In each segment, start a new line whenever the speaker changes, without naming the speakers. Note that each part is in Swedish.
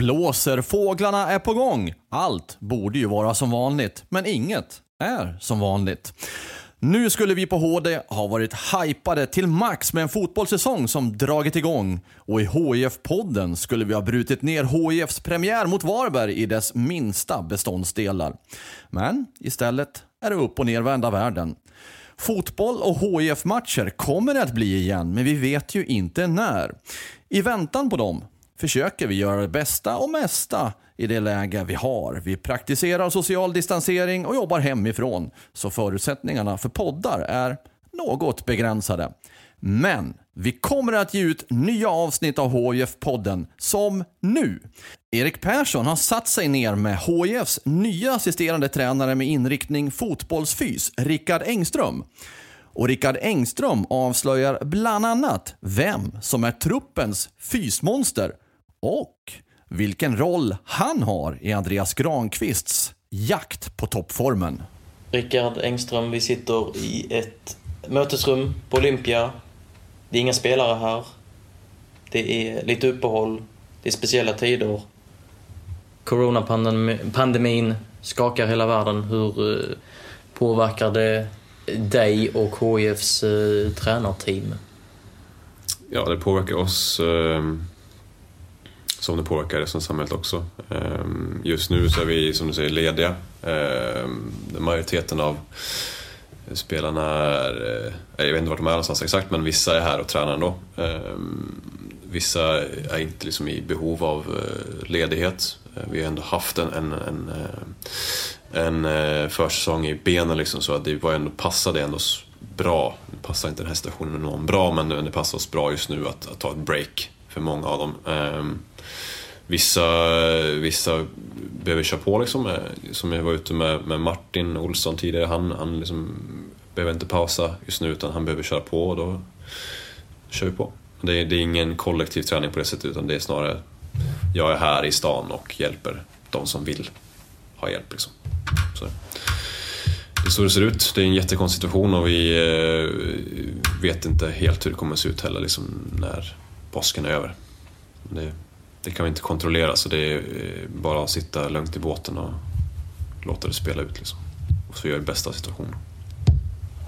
Blåser, fåglarna är på gång. Allt borde ju vara som vanligt, men inget är som vanligt. Nu skulle vi på HD ha varit hypade till max med en fotbollssäsong som dragit igång och i HIF-podden skulle vi ha brutit ner HIFs premiär mot Varberg i dess minsta beståndsdelar. Men istället är det upp och nervända världen. Fotboll och hif matcher kommer det att bli igen, men vi vet ju inte när. I väntan på dem försöker vi göra det bästa och mesta i det läge vi har. Vi praktiserar social distansering och jobbar hemifrån, så förutsättningarna för poddar är något begränsade. Men vi kommer att ge ut nya avsnitt av HIF-podden som nu. Erik Persson har satt sig ner med HIFs nya assisterande tränare med inriktning fotbollsfys, Rickard Engström. Och Rickard Engström avslöjar bland annat vem som är truppens fysmonster och vilken roll han har i Andreas Granqvists jakt på toppformen.
Rickard Engström, vi sitter i ett mötesrum på Olympia. Det är inga spelare här. Det är lite uppehåll. Det är speciella tider. Coronapandemin skakar hela världen. Hur eh, påverkar det dig och HIFs eh, tränarteam?
Ja, det påverkar oss eh, som det påverkar resten av samhället också. Ehm, just nu så är vi, som du säger, lediga. Ehm, majoriteten av spelarna är, eh, jag vet inte vart de är någonstans exakt, men vissa är här och tränar ändå. Ehm, vissa är inte liksom i behov av eh, ledighet. Eh, vi har ändå haft en, en, en, en försäsong i benen liksom, så att det var ändå, passade ändå bra. Det passar inte den här situationen med någon bra, men det passar oss bra just nu att, att ta ett break för många av dem. Vissa, vissa behöver köra på liksom. Eh, som jag var ute med, med Martin Olsson tidigare, han, han liksom behöver inte pausa just nu utan han behöver köra på och då kör vi på. Det är, det är ingen kollektiv träning på det sättet utan det är snarare jag är här i stan och hjälper de som vill ha hjälp. Liksom. Så. Det är så det ser ut. Det är en jättekonstig situation och vi eh, vet inte helt hur det kommer att se ut heller liksom, när påsken är över. Det, det kan vi inte kontrollera så det är eh, bara att sitta lugnt i båten och låta det spela ut. Liksom. Och så gör det bästa av situationen.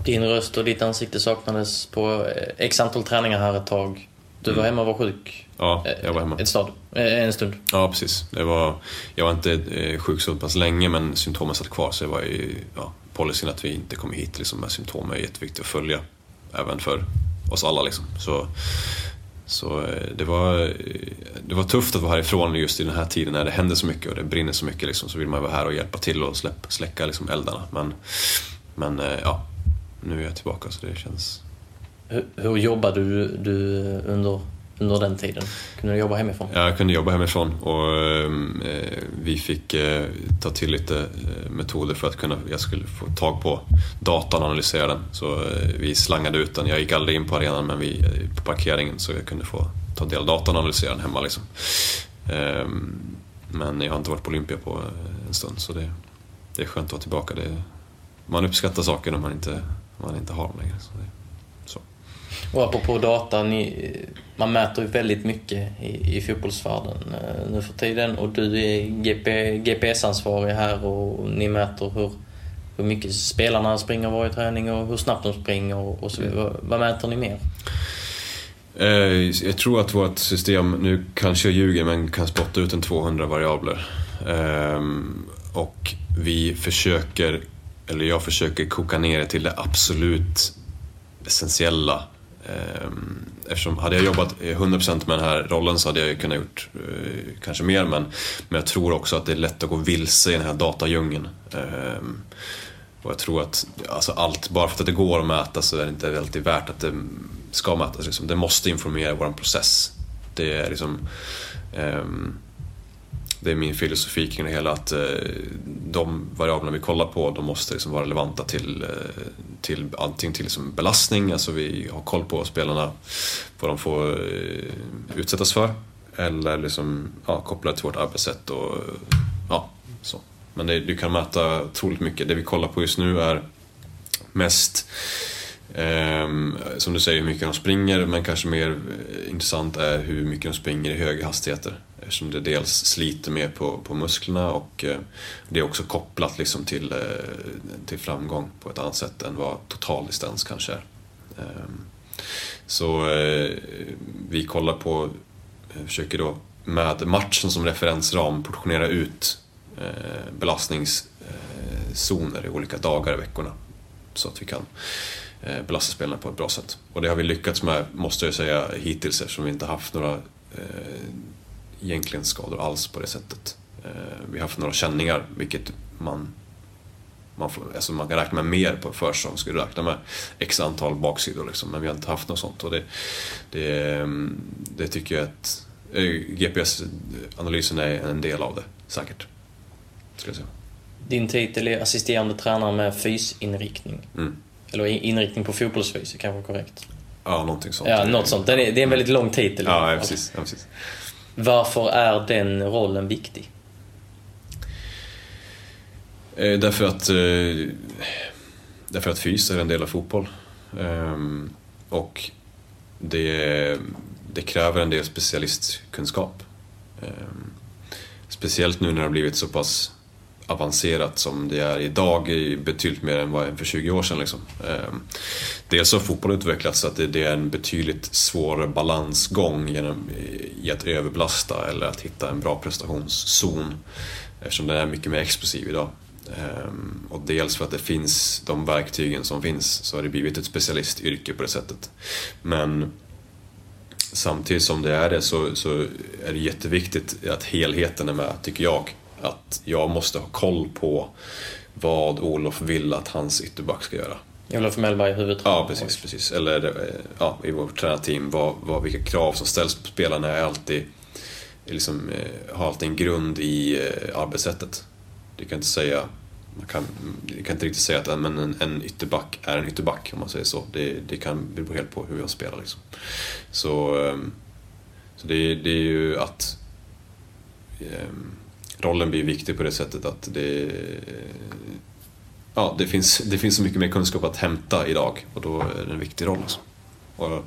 Din röst och ditt ansikte saknades på eh, x antal träningar här ett tag. Du var
Mm.
hemma och var sjuk
Ja,
eh,
jag var hemma.
ett stad, en stund.
Ja, precis. Det var, jag var inte sjuk så pass länge men symptomen satt kvar så det var ju ja, policyn att vi inte kommer hit liksom, med symptom är jätteviktigt att följa. Även för oss alla liksom. Så, så eh, det, var, eh, det var tufft att vara härifrån just i den här tiden när det händer så mycket och det brinner så mycket liksom, så vill man vara här och hjälpa till och släpp, släcka liksom, eldarna. Men, men eh, ja, nu är jag tillbaka så det känns
Hur, hur jobbade du, du under, under den tiden? Kunde du jobba hemifrån?
Ja, Jag kunde jobba hemifrån och ehm, eh, vi fick eh, ta till lite eh, metoder för att kunna, jag skulle få tag på datan och analysera den. Så eh, vi slangade ut den. Jag gick aldrig in på arenan men vi, eh, på parkeringen så jag kunde få ta del av datan och analysera den hemma. Liksom. Eh, men jag har inte varit på Olympia på eh, en stund så det, det är skönt att vara tillbaka. Det, man uppskattar saker när man inte, man inte har dem längre. Så det.
Och apropå data, ni, man mäter ju väldigt mycket i, i fotbollsvärlden eh, nu för tiden och du är GP, GPS-ansvarig här och ni mäter hur, hur mycket spelarna springer varje träning och hur snabbt de springer och, och så vidare. Vad, vad mäter ni mer?
Eh, Jag tror att vårt system, nu kanske jag ljuger, men kan spotta ut en 200 variabler. Ehm, Och vi försöker, eller jag försöker koka ner det till det absolut essentiella. Ehm, eftersom hade jag jobbat eh, 100% med den här rollen så hade jag kunnat gjort eh, kanske mer men, men jag tror också att det är lätt att gå vilse i den här datadjungeln. Ehm, och jag tror att alltså allt, bara för att det går att mäta så är det inte alltid värt att det ska mätas. Liksom. Det måste informera vår process. Det är liksom ehm, det är min filosofi kring det hela att eh, de variablerna vi kollar på de måste liksom vara relevanta till, eh, till antingen till liksom belastning, alltså vi har koll på spelarna, vad de får eh, utsättas för eller liksom, ja, kopplat till vårt arbetssätt och ja, så. Men det, du kan mäta otroligt mycket. Det vi kollar på just nu är mest Um, som du säger hur mycket de springer men kanske mer intressant är hur mycket de springer i höga hastigheter. Eftersom det dels sliter mer på, på musklerna och eh, det är också kopplat liksom till, eh, till framgång på ett annat sätt än vad total distans kanske är. Ehm, eh, så vi kollar på, eh, försöker då med matchen som referensram portionera ut eh, belastningszoner eh, i olika dagar i veckorna. Så att vi kan Eh, belasta spelarna på ett bra sätt. Och det har vi lyckats med, måste jag säga, hittills eftersom vi inte haft några eh, egentligen skador alls på det sättet. Eh, vi har haft några känningar, vilket man man, får, alltså man kan räkna med mer på försäsong, skulle räkna med x antal baksidor liksom, men vi har inte haft något sånt. Och det, det, det tycker jag att eh, GPS-analysen är en del av det, säkert. Jag säga.
Din titel är assisterande tränare med fysinriktning.
Mm.
Eller inriktning på fotbollsfys är kanske korrekt.
Ja, någonting sånt.
Ja, något sånt. Det är, det är en väldigt lång titel.
Ja, ja, precis, ja, precis.
Varför är den rollen viktig?
Eh, därför att, eh, därför att fys är en del av fotboll. Eh, och det, det kräver en del specialistkunskap. Ehm, speciellt nu när det har blivit så pass avancerat som det är idag är betydligt mer än vad det var för 20 år sedan. Liksom. Ehm, dels har fotboll utvecklats så att det är en betydligt svårare balansgång genom, i att överbelasta eller att hitta en bra prestationszon eftersom den är mycket mer explosiv idag. Ehm, och dels för att det finns de verktygen som finns så har det blivit ett specialistyrke på det sättet. Men samtidigt som det är det så, så är det jätteviktigt att helheten är med, tycker jag att jag måste ha koll på vad Olof vill att hans ytterback ska göra.
Olof Mellberg, huvudtränare?
Ja, precis. precis. Eller eh, ja, i vårt tränarteam, vad, vad, vilka krav som ställs på spelarna är alltid, liksom, eh, har alltid en grund i eh, arbetssättet. Du kan inte säga man kan, jag kan inte riktigt säga att men en, en ytterback är en ytterback om man säger så. Det, det kan bero helt på hur jag spelar. Liksom. Så, så det, det är ju att um, rollen blir viktig på det sättet att det, ja, det, finns, det finns så mycket mer kunskap att hämta idag och då är det en viktig roll. Alltså. Och, och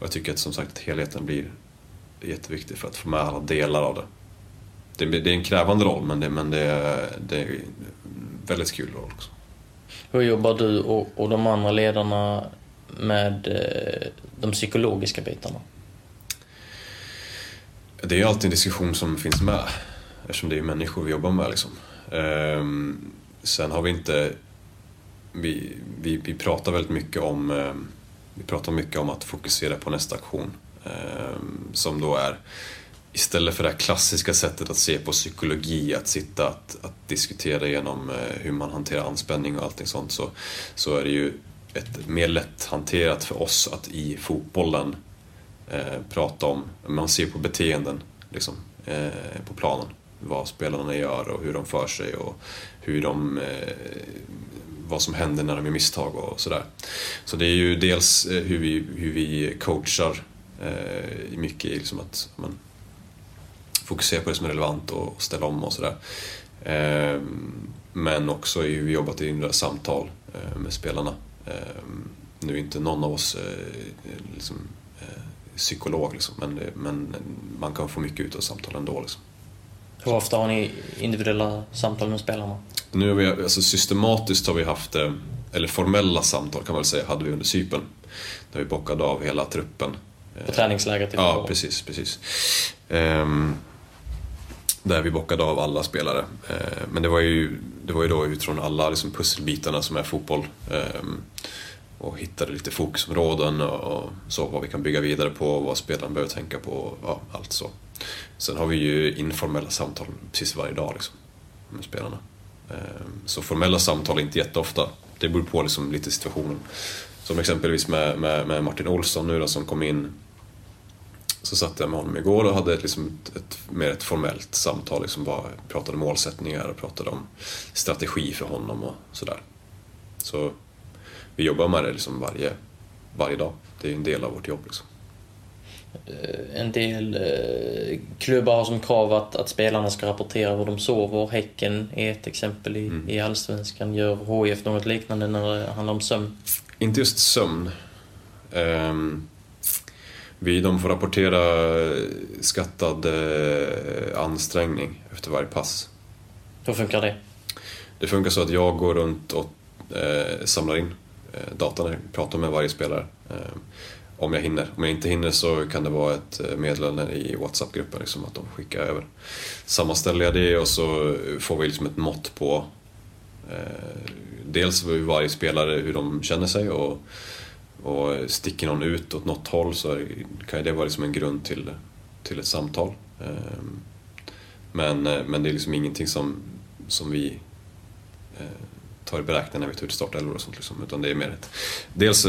jag tycker att som sagt helheten blir jätteviktig för att få med alla delar av det. Det, det är en krävande roll men det, men det, är, det är en väldigt kul roll också.
Hur jobbar du och, och de andra ledarna med eh, de psykologiska bitarna?
Det är alltid en diskussion som finns med eftersom det är människor vi jobbar med. Liksom. Ehm, sen har vi inte... Vi, vi, vi pratar väldigt mycket om ehm, vi pratar mycket om att fokusera på nästa aktion. Ehm, som då är istället för det här klassiska sättet att se på psykologi, att sitta att, att diskutera igenom eh, hur man hanterar anspänning och allting sånt så, så är det ju ett mer lätthanterat för oss att i fotbollen eh, prata om, man ser på beteenden liksom, eh, på planen vad spelarna gör och hur de för sig och hur de, eh, vad som händer när de gör misstag och sådär. Så det är ju dels eh, hur vi, hur vi coachar eh, mycket liksom att man fokuserar på det som är relevant och ställa om och sådär. Eh, men också hur vi jobbat i inre samtal eh, med spelarna. Eh, nu är inte någon av oss eh, liksom, eh, psykolog liksom, men, men man kan få mycket ut av samtal ändå. Liksom.
Hur ofta har ni individuella samtal med spelarna?
Nu har vi, alltså systematiskt har vi haft, eh, eller formella samtal kan man väl säga, hade vi under Cypern. Där vi bockade av hela truppen.
På träningslägret?
Ja, precis. precis. Um, där vi bockade av alla spelare. Uh, men det var, ju, det var ju då utifrån alla liksom, pusselbitarna som är fotboll. Um, och hittade lite fokusområden och, och så vad vi kan bygga vidare på, vad spelaren behöver tänka på, och, ja, allt så. Sen har vi ju informella samtal precis varje dag liksom, med spelarna. Ehm, så formella samtal är inte jätteofta. Det beror på liksom lite situationen. Som exempelvis med, med, med Martin Olsson nu då som kom in. Så satt jag med honom igår och hade ett, liksom ett, ett mer ett formellt samtal. Liksom bara pratade målsättningar och pratade om strategi för honom och sådär. Så vi jobbar med det liksom varje, varje dag. Det är en del av vårt jobb. Liksom.
Eh, en del eh, klubbar har som krav att, att spelarna ska rapportera hur de sover. Häcken är ett exempel i, mm. i Allsvenskan. Gör HIF något liknande när det handlar om sömn?
Inte just sömn. Um, vi, de får rapportera skattad uh, ansträngning efter varje pass.
Hur funkar det?
Det funkar så att jag går runt och uh, samlar in uh, data, pratar med varje spelare. Uh, om jag hinner. Om jag inte hinner så kan det vara ett eh, meddelande i WhatsApp-gruppen, liksom, att de skickar över. Sammanställer jag det och så får vi liksom ett mått på eh, dels hur varje spelare hur de känner sig och, och sticker någon ut åt något håll så kan det vara liksom en grund till, till ett samtal. Eh, men, eh, men det är liksom ingenting som, som vi eh, tar i beräkning när vi tar ut startelvor och sånt. Liksom, utan det är mer ett, dels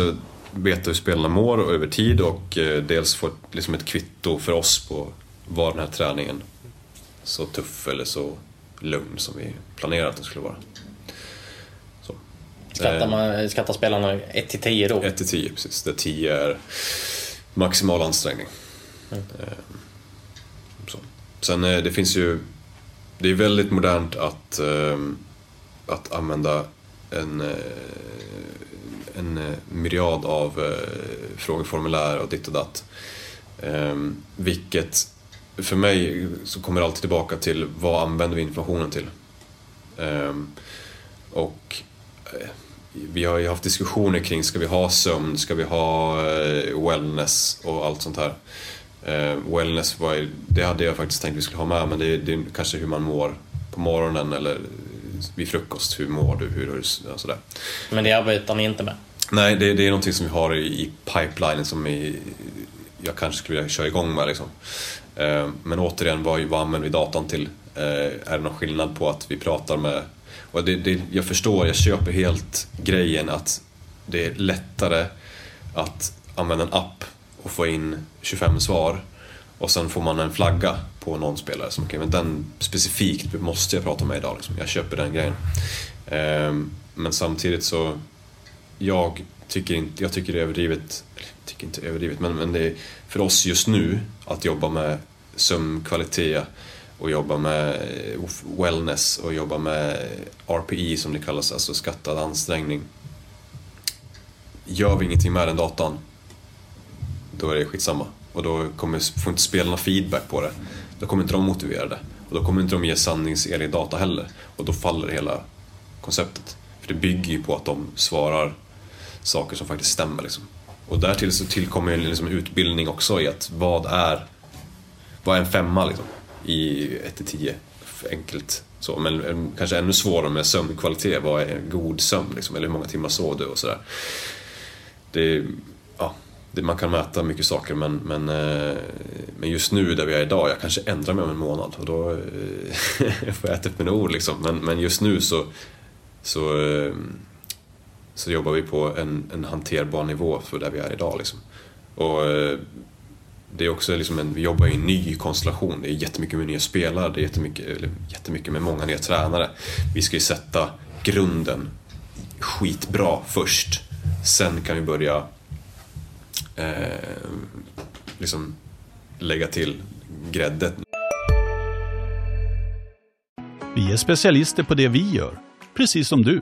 veta hur spelarna mår över tid och eh, dels få liksom ett kvitto för oss på var den här träningen så tuff eller så lugn som vi planerar att den skulle vara.
Skattar, man, skattar spelarna 1 till 10 då?
1 till 10 precis. Där 10 är maximal ansträngning. Mm. Eh, så. Sen eh, det finns ju... Det är väldigt modernt att, eh, att använda en, en eh, myriad av eh, frågeformulär och ditt och datt. Ehm, vilket för mig så kommer det alltid tillbaka till vad använder vi informationen till? Ehm, och eh, vi har ju haft diskussioner kring, ska vi ha sömn, ska vi ha wellness och allt sånt här. Ehm, wellness, var, det hade jag faktiskt tänkt vi skulle ha med, men det, det är kanske hur man mår på morgonen eller vid frukost. Hur mår du? Hur, hur, alltså sådär.
Men det arbetar ni inte med?
Nej, det, det är någonting som vi har i, i pipelinen som i, jag kanske skulle vilja köra igång med. Liksom. Eh, men återigen, vad, vad använder vi datan till? Eh, är det någon skillnad på att vi pratar med och det, det, jag förstår, jag köper helt grejen att det är lättare att använda en app och få in 25 svar och sen får man en flagga på någon spelare som okay, men den specifikt måste jag prata med idag. Liksom. Jag köper den grejen. Eh, men samtidigt så, jag tycker, inte, jag tycker det är överdrivet, tycker inte överdrivet, men, men det är för oss just nu att jobba med sömnkvalitet och jobba med eh, wellness och jobba med RPI som det kallas, alltså skattad ansträngning. Gör vi ingenting med den datan, då är det skitsamma. Och då kommer, får inte spelarna feedback på det. Då kommer inte de motivera det. Och då kommer inte de ge sanningsenlig data heller. Och då faller hela konceptet. För det bygger ju på att de svarar saker som faktiskt stämmer. Liksom. Och därtill så tillkommer en liksom utbildning också i att vad är, vad är en femma liksom? i 1-10. Enkelt så, men kanske ännu svårare med sömnkvalitet. Vad är god sömn liksom? Eller hur många timmar sov du och sådär. Det, ja, det, man kan mäta mycket saker men, men, eh, men just nu där vi är idag, jag kanske ändrar mig om en månad och då eh, får jag äta upp mina ord liksom. Men, men just nu så, så, eh, så jobbar vi på en, en hanterbar nivå för där vi är idag. Liksom. Och eh, det är också liksom en, vi jobbar i en ny konstellation. Det är jättemycket med nya spelare, det är jättemycket, eller jättemycket med många nya tränare. Vi ska ju sätta grunden skitbra först. Sen kan vi börja eh, liksom lägga till gräddet.
Vi är specialister på det vi gör, precis som du.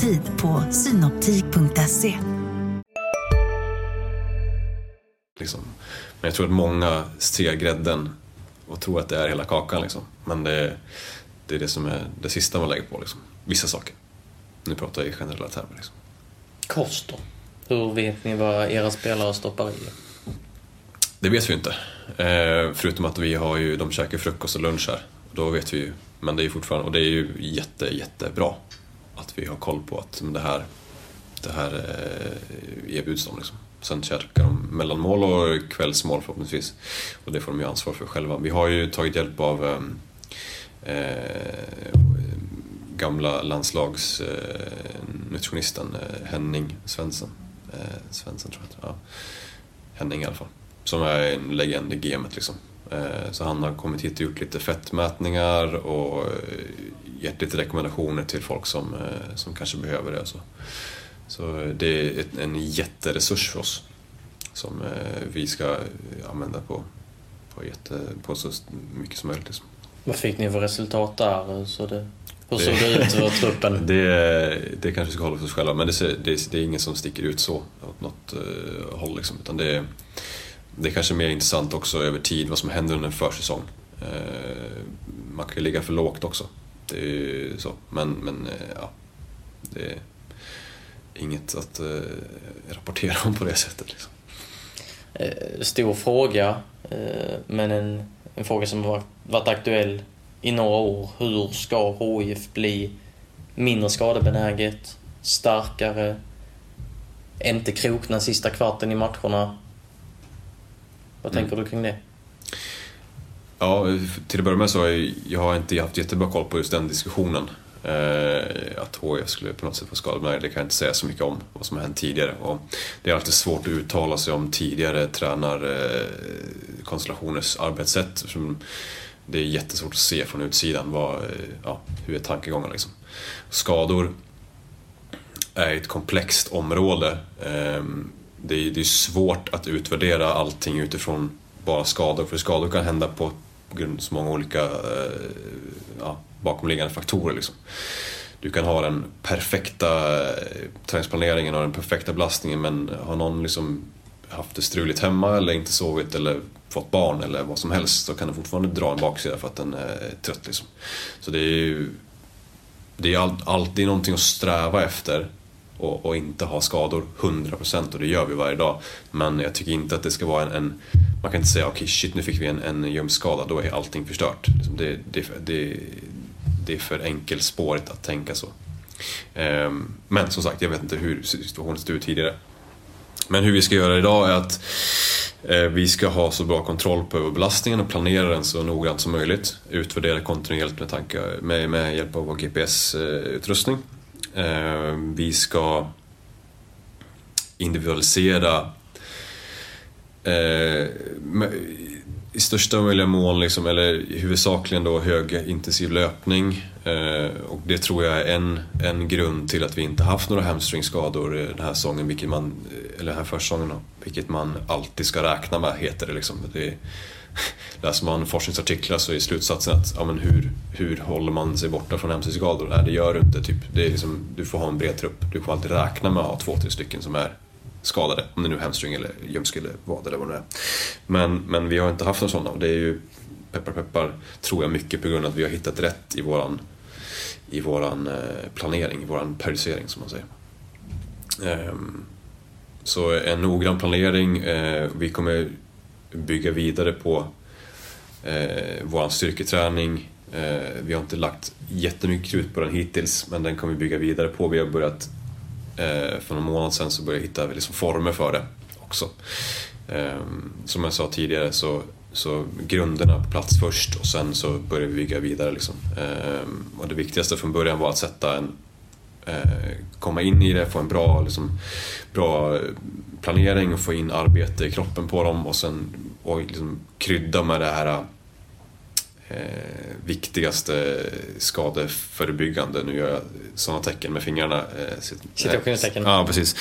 Tid på synoptik.se.
Liksom. Men jag tror att många ser grädden och tror att det är hela kakan. Liksom. Men det, det är det som är det sista man lägger på. Liksom. Vissa saker. Nu pratar jag i generella termer. Liksom.
Kost då? Hur vet ni vad era spelare stoppar i?
Det vet vi inte. Eh, förutom att vi har ju, de käkar frukost och lunch här. Då vet vi ju. Men det är ju fortfarande, och det är ju jätte, jättebra att vi har koll på att det här, det här eh, erbjuds dem. Liksom. Sen käkar de mellanmål och kvällsmål förhoppningsvis. Och det får de ju ansvar för själva. Vi har ju tagit hjälp av eh, eh gamla landslagsnutritionisten eh, eh, Henning Svensson. Eh, Svensson tror jag ja. Henning i alla fall. Som är en legend i gamet liksom. Eh, så han har kommit hit och gjort lite fettmätningar och eh, gett lite rekommendationer till folk som, eh, som kanske behöver det. Så, så det är en jätteresurs för oss som vi ska använda på, på, jätte, på så mycket som möjligt. Liksom.
Vad fick ni för resultat där? Så det, hur såg det ut för truppen?
Det, det kanske ska hålla för oss själva men det, det, det är ingen som sticker ut så åt något uh, håll. Liksom, utan det, det är kanske mer intressant också över tid vad som händer under en försäsong. Uh, man kan ju ligga för lågt också. Det är ju så. Men, men uh, ja, det är inget att rapportera om på det sättet. Liksom.
Stor fråga, men en, en fråga som har varit aktuell i några år. Hur ska HIF bli mindre skadebenäget, starkare, inte krokna sista kvarten i matcherna? Vad tänker mm. du kring det?
Ja, till att börja med så har jag har inte haft jättebra koll på just den diskussionen. Eh, att HIF skulle på något sätt vara skadebenägen, det kan jag inte säga så mycket om vad som har hänt tidigare. Och det är alltid svårt att uttala sig om tidigare tränarkonstellationers eh, arbetssätt det är jättesvårt att se från utsidan vad, eh, ja, hur är tankegången liksom. Skador är ett komplext område. Eh, det är, det är svårt att utvärdera allting utifrån bara skador, för skador kan hända på grund av så många olika eh, ja, bakomliggande faktorer. Liksom. Du kan ha den perfekta eh, träningsplaneringen och den perfekta belastningen men har någon liksom haft det struligt hemma eller inte sovit eller fått barn eller vad som helst så kan den fortfarande dra en baksida för att den eh, är trött. Liksom. Så det är ju det är alltid någonting att sträva efter och, och, inte ha skador 100% och det gör vi varje dag. Men jag tycker inte att det ska vara en, en man kan inte säga okej okay, shit nu fick vi en, en ljumskskada, då är allting förstört. Liksom det, det, det, det är för enkelspårigt att tänka så. Ehm, men som sagt, jag vet inte hur situationen stod ut tidigare. Men hur vi ska göra idag är att eh, vi ska ha så bra kontroll på belastningen och planera den så noggrant som möjligt. Utvärdera kontinuerligt med, tanke, med, med hjälp av vår GPS-utrustning. Eh, Eh, vi ska individualisera eh, i största möjliga mån, liksom, eller huvudsakligen då högintensiv löpning. Eh, och det tror jag är en, en grund till att vi inte haft några hamstringskador den här säsongen, vilket man, eller den här försäsongen, vilket man alltid ska räkna med, heter det. Liksom. det läser man forskningsartiklar så är slutsatsen att ja, men hur, hur håller man sig borta från hamstringskador? Nej, det gör du inte. Typ. Det är liksom, du får ha en bred trupp. Du får alltid räkna med att ha två, tre stycken som är skadade. Om det nu är hamstring eller ljumske eller vad eller vad det är. Men, men vi har inte haft några sådana och det är ju peppar peppar tror jag mycket på grund av att vi har hittat rätt i våran, i våran eh, planering, i våran periodisering som man säger. Ehm, så en noggrann planering. Eh, vi kommer bygga vidare på eh, vår styrketräning. Eh, vi har inte lagt jättemycket krut på den hittills men den kommer vi bygga vidare på. Vi har börjat Eh, för någon månad sedan så började jag hitta liksom former för det också. Eh, som jag sa tidigare så, så grunderna på plats först och sen så börjar vi bygga vidare. Liksom. Ehm, och det viktigaste från början var att sätta en Eh, komma in i det, få en bra, liksom, bra planering och få in arbete i kroppen på dem och sen och liksom krydda med det här eh, viktigaste skadeförebyggande. Nu gör jag sådana tecken med fingrarna. Eh,
Situationstecken.
Ja, precis.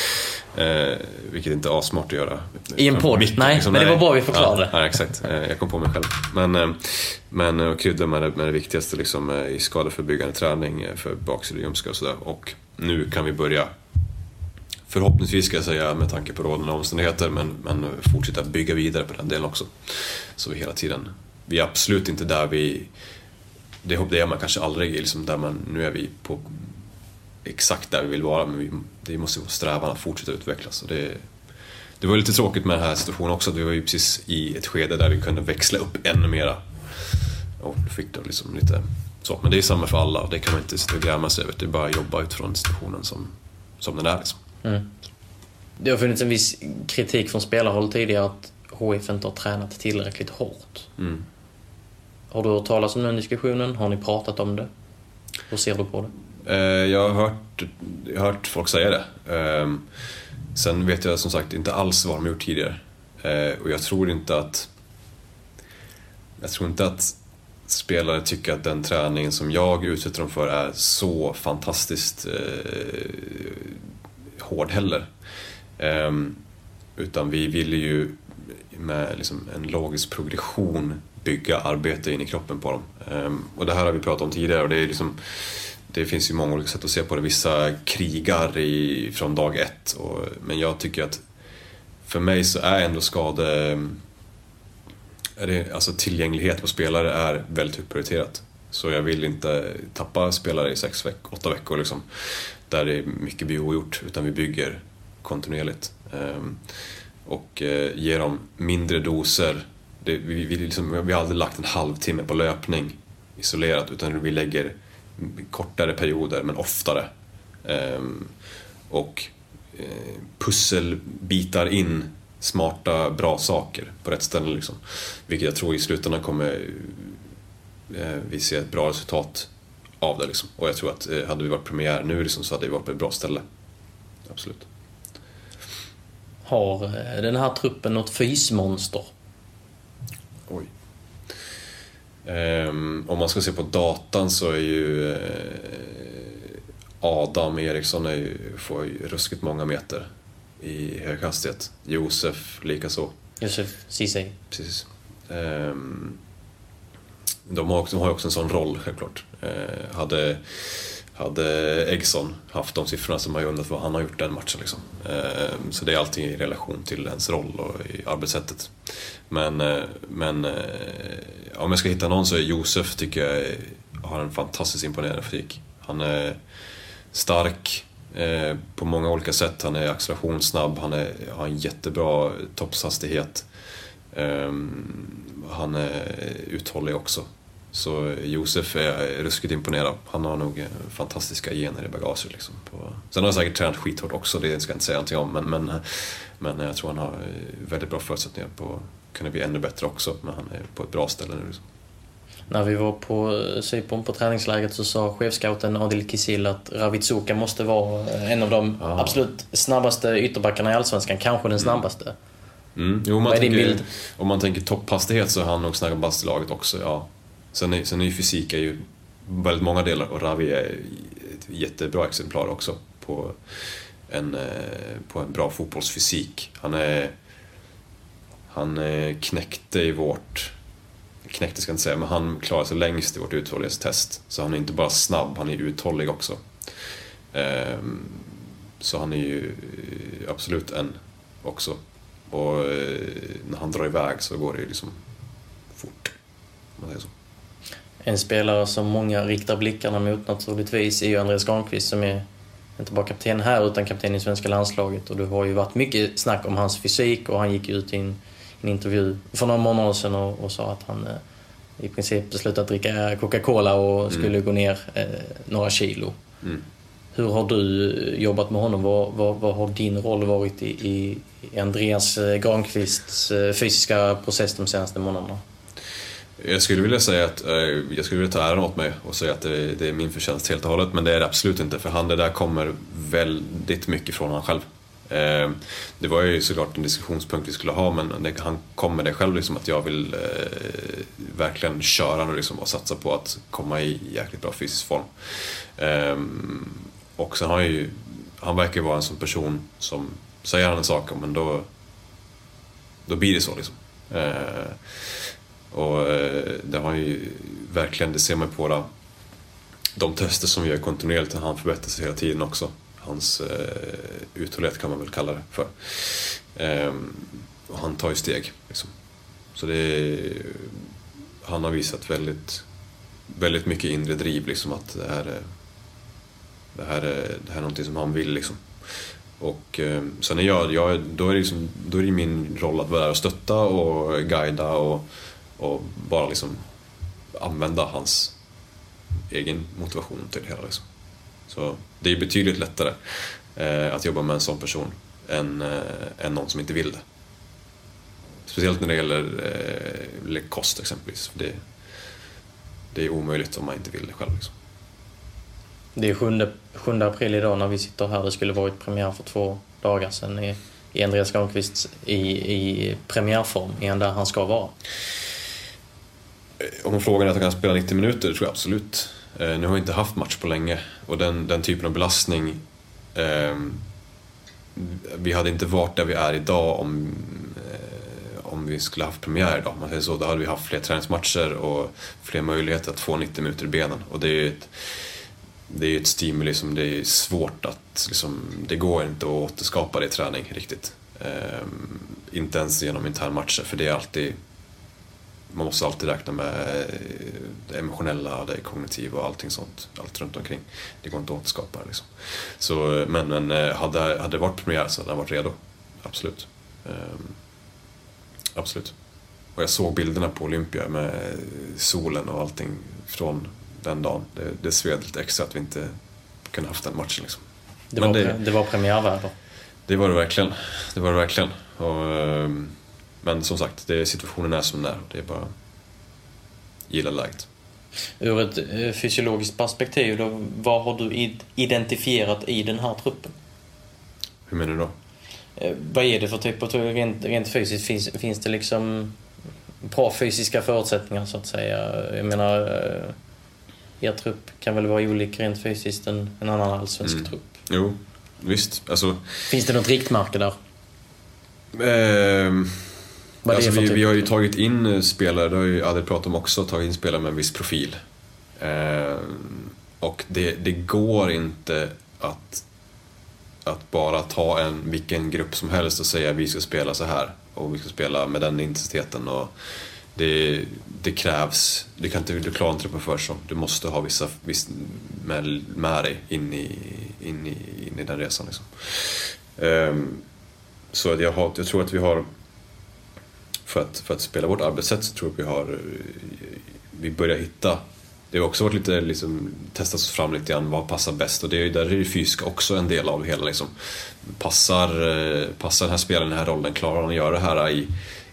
Eh, vilket inte är asmart att göra.
I en podd? Nej, liksom, men det var bra vi förklarade.
Ja, ja, exakt. Eh, jag kom på mig själv. Men, eh, men att krydda med det, med det viktigaste liksom, eh, i skadeförebyggande träning för baksida ljumskar och sådär. Och nu kan vi börja Förhoppningsvis ska jag säga med tanke på rådande omständigheter men, men fortsätta bygga vidare på den delen också. Så vi hela tiden, vi är absolut inte där vi, det, det är man kanske aldrig liksom där man, nu är vi på exakt där vi vill vara men vi, det måste vara strävan att fortsätta utvecklas. Och det, det var lite tråkigt med den här situationen också, vi var ju precis i ett skede där vi kunde växla upp ännu mera. Och fick då liksom lite så. Men det är samma för alla, det kan man inte sitta och gräma sig över. Det är bara att jobba utifrån situationen som, som den är. Liksom.
Mm. Det har funnits en viss kritik från spelarhåll tidigare att HIF inte har tränat tillräckligt hårt.
Mm.
Har du hört talas om den diskussionen? Har ni pratat om det? Hur ser du på det?
Eh, jag har hört, jag har hört folk säga det. Ehm, sen vet jag som sagt inte alls vad de har gjort tidigare. Eh, och jag tror inte att jag tror inte att spelare tycker att den träningen som jag utsätter dem för är så fantastiskt eh, hård heller. Eh, utan vi vill ju med liksom en logisk progression bygga arbete in i kroppen på dem. Ehm, och det här har vi pratat om tidigare och det, är liksom, det finns ju många olika sätt att se på det. Vissa krigar i, från dag ett. Och, men jag tycker att för mig så är ändå skade... Är det, alltså tillgänglighet på spelare är väldigt högt prioriterat. Så jag vill inte tappa spelare i sex veck, åtta veckor liksom, där det är mycket blir ogjort. Utan vi bygger kontinuerligt. Ehm, och eh, ger dem mindre doser. Det, vi, vi, liksom, vi har aldrig lagt en halvtimme på löpning isolerat utan vi lägger kortare perioder men oftare. Ehm, och eh, pusselbitar in smarta, bra saker på rätt ställe. Liksom. Vilket jag tror i slutändan kommer eh, vi se ett bra resultat av det. Liksom. Och jag tror att eh, hade vi varit premiär nu liksom, så hade vi varit på ett bra ställe. Absolut.
Har eh, den här truppen något fysmonster?
Oj. Um, om man ska se på datan så är ju uh, Adam Eriksson är ju, får ju ruskigt många meter i hög hastighet. Josef likaså.
Josef Ceesay.
Precis. Um, de, har också, de har också en sån roll självklart. Uh, hade hade Eggson haft de siffrorna som man ju undrat vad han har gjort den matchen. Liksom. Ehm, så det är allting i relation till ens roll och i arbetssättet. Men, eh, men eh, om jag ska hitta någon så är Josef, tycker jag, eh, har en fantastiskt imponerande fysik. Han är stark på många olika sätt. Han är accelerationssnabb, han är, har en jättebra toppshastighet. Ehm, han är uthållig också. Så Josef är ruskigt imponerad. Han har nog fantastiska gener i bagaget. Liksom. Sen har han säkert tränat skithårt också, det ska jag inte säga någonting om. Men, men, men jag tror han har väldigt bra förutsättningar på att kunna bli ännu bättre också. Men han är på ett bra ställe nu. Liksom.
När vi var på Cypern på träningsläget så sa chefscouten Adil Kisil att Ravitsuka måste vara en av de ja. absolut snabbaste ytterbackarna i Allsvenskan, kanske den snabbaste.
Mm. Jo, man tänker, om man tänker topphastighet så är han nog snabbast i laget också, ja. Sen är, sen är ju fysik är ju väldigt många delar och Ravi är ett jättebra exemplar också på en, eh, på en bra fotbollsfysik. Han är han knäckte i vårt knäckte ska jag inte säga, men han klarade sig längst i vårt uthållighetstest. Så han är inte bara snabb, han är uthållig också. Ehm, så han är ju eh, absolut en också. Och eh, när han drar iväg så går det ju liksom fort. Om man säger så.
En spelare som många riktar blickarna mot naturligtvis är ju Andreas Granqvist som är inte bara kapten här utan kapten i svenska landslaget. Och det har ju varit mycket snack om hans fysik och han gick ut i en, en intervju för några månader sedan och, och sa att han eh, i princip beslutat dricka Coca-Cola och mm. skulle mm. gå ner eh, några kilo. Mm. Hur har du jobbat med honom? Vad, vad, vad har din roll varit i, i Andreas eh, Granqvists eh, fysiska process de senaste månaderna?
Jag skulle vilja säga att eh, jag skulle vilja ta äran åt mig och säga att det, är min förtjänst helt och hållet, men det är det absolut inte för han det där kommer väldigt mycket från han själv. Eh, det var ju såklart en diskussionspunkt vi skulle ha, men han kom med det själv liksom att jag vill eh, verkligen köra nu liksom och satsa på att komma i jäkligt bra fysisk form. Ehm, och sen har han ju, han verkar ju vara en sån person som säger han en sak, men då, då blir det så liksom. Och eh, det har ju verkligen, det ser man på det, de tester som vi gör kontinuerligt, han förbättrar sig hela tiden också. hans eh, uthållighet kan man väl kalla det för. Ehm, och han tar ju steg. Liksom. Så det är, han har visat väldigt, väldigt mycket inre driv, liksom, att det här, är, det, här är, det här är någonting som han vill. Liksom. Och eh, sen är jag, jag då, är det liksom, då är det min roll att vara där och stötta och guida och, och bara liksom använda hans egen motivation till det hela. Liksom. Så det är betydligt lättare eh, att jobba med en sån person än, eh, än någon som inte vill det. Speciellt när det gäller eh, kost exempelvis. Det, det är omöjligt om man inte vill det själv. Liksom.
Det är 7, 7 april idag när vi sitter här. Det skulle varit premiär för två dagar sedan i, i Andreas Granqvist i, i premiärform, igen där han ska vara.
Om frågan frågar att han kan spela 90 minuter, tror jag absolut. Eh, nu har vi inte haft match på länge och den, den typen av belastning eh, vi hade inte varit där vi är idag om, eh, om vi skulle haft premiär idag. Man säger så, då hade vi haft fler träningsmatcher och fler möjligheter att få 90 minuter i benen. Och det är ju ett, det är ett stimuli som det är svårt att, liksom, det går inte att återskapa det i träning riktigt. Eh, inte ens genom internmatcher för det är alltid man måste alltid räkna med det emotionella, det kognitiva och allting sånt. Allt runt omkring. Det går inte att återskapa liksom. Så, men men eh, hade, hade det varit premiär så hade han varit redo. Absolut. Um, absolut. Och jag såg bilderna på Olympia med solen och allting från den dagen. Det, det sved lite extra att vi inte kunde haft den matchen. Liksom.
Det, var, det, det var premiärväder.
Det var det verkligen. Det var det verkligen. Och, um, men som sagt, det, situationen är som den är. Det är bara gilla läget.
Ur ett eh, fysiologiskt perspektiv, då, vad har du identifierat i den här truppen?
Hur menar du då?
Eh, vad är det för typ av rent, rent fysiskt? Finns, finns det liksom bra fysiska förutsättningar så att säga? Jag menar, eh, er trupp kan väl vara olik rent fysiskt än en annan allsvensk mm. trupp?
Jo, visst. Alltså...
Finns det något riktmärke där?
Eh... Alltså, vi, vi, har ju tagit in eh, spelare, det har ju Adel pratat om också, tagit in spelare med en viss profil. Eh, och det, det, går inte att, att bara ta en, vilken grupp som helst och säga vi ska spela så här och vi ska spela med den intensiteten. Och det, det krävs, du kan inte du klarar inte det på försäsong. Du måste ha vissa, vissa med, med dig in i, in, i, in i den resan. Liksom. Eh, så jag, har, jag tror att vi har för att, för att spela vårt arbetssätt så tror jag att vi har eh, vi börjar hitta det har också varit lite, liksom, testats fram lite grann, vad passar bäst? Och det är, där är det fysiska också en del av det hela. Liksom. Passar, eh, passar den här spelaren den här rollen? Klarar han att göra det här i,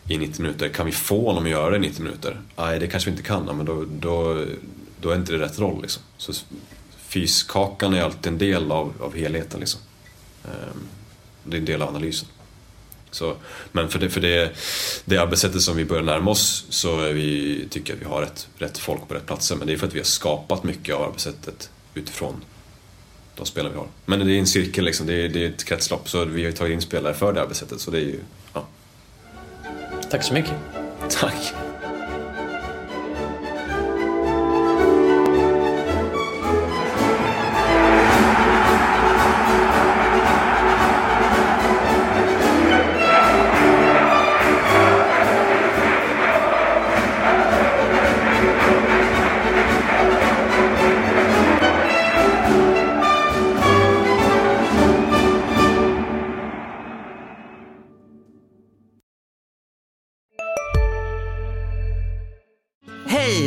i 90 minuter? Kan vi få honom att göra det i 90 minuter? Nej, det kanske vi inte kan, men då, då, då är inte det rätt roll. Liksom. Så fyskakan är alltid en del av, av helheten. Liksom. Ehm, det är en del av analysen. Så, men för, det, för det, det arbetssättet som vi börjar närma oss så vi, tycker jag att vi har rätt, rätt folk på rätt platser. Men det är för att vi har skapat mycket av arbetssättet utifrån de spelare vi har. Men det är en cirkel, liksom. det, är, det är ett kretslopp. Så vi har tagit in spelare för det arbetssättet. Så det är ju, ja.
Tack så mycket.
Tack.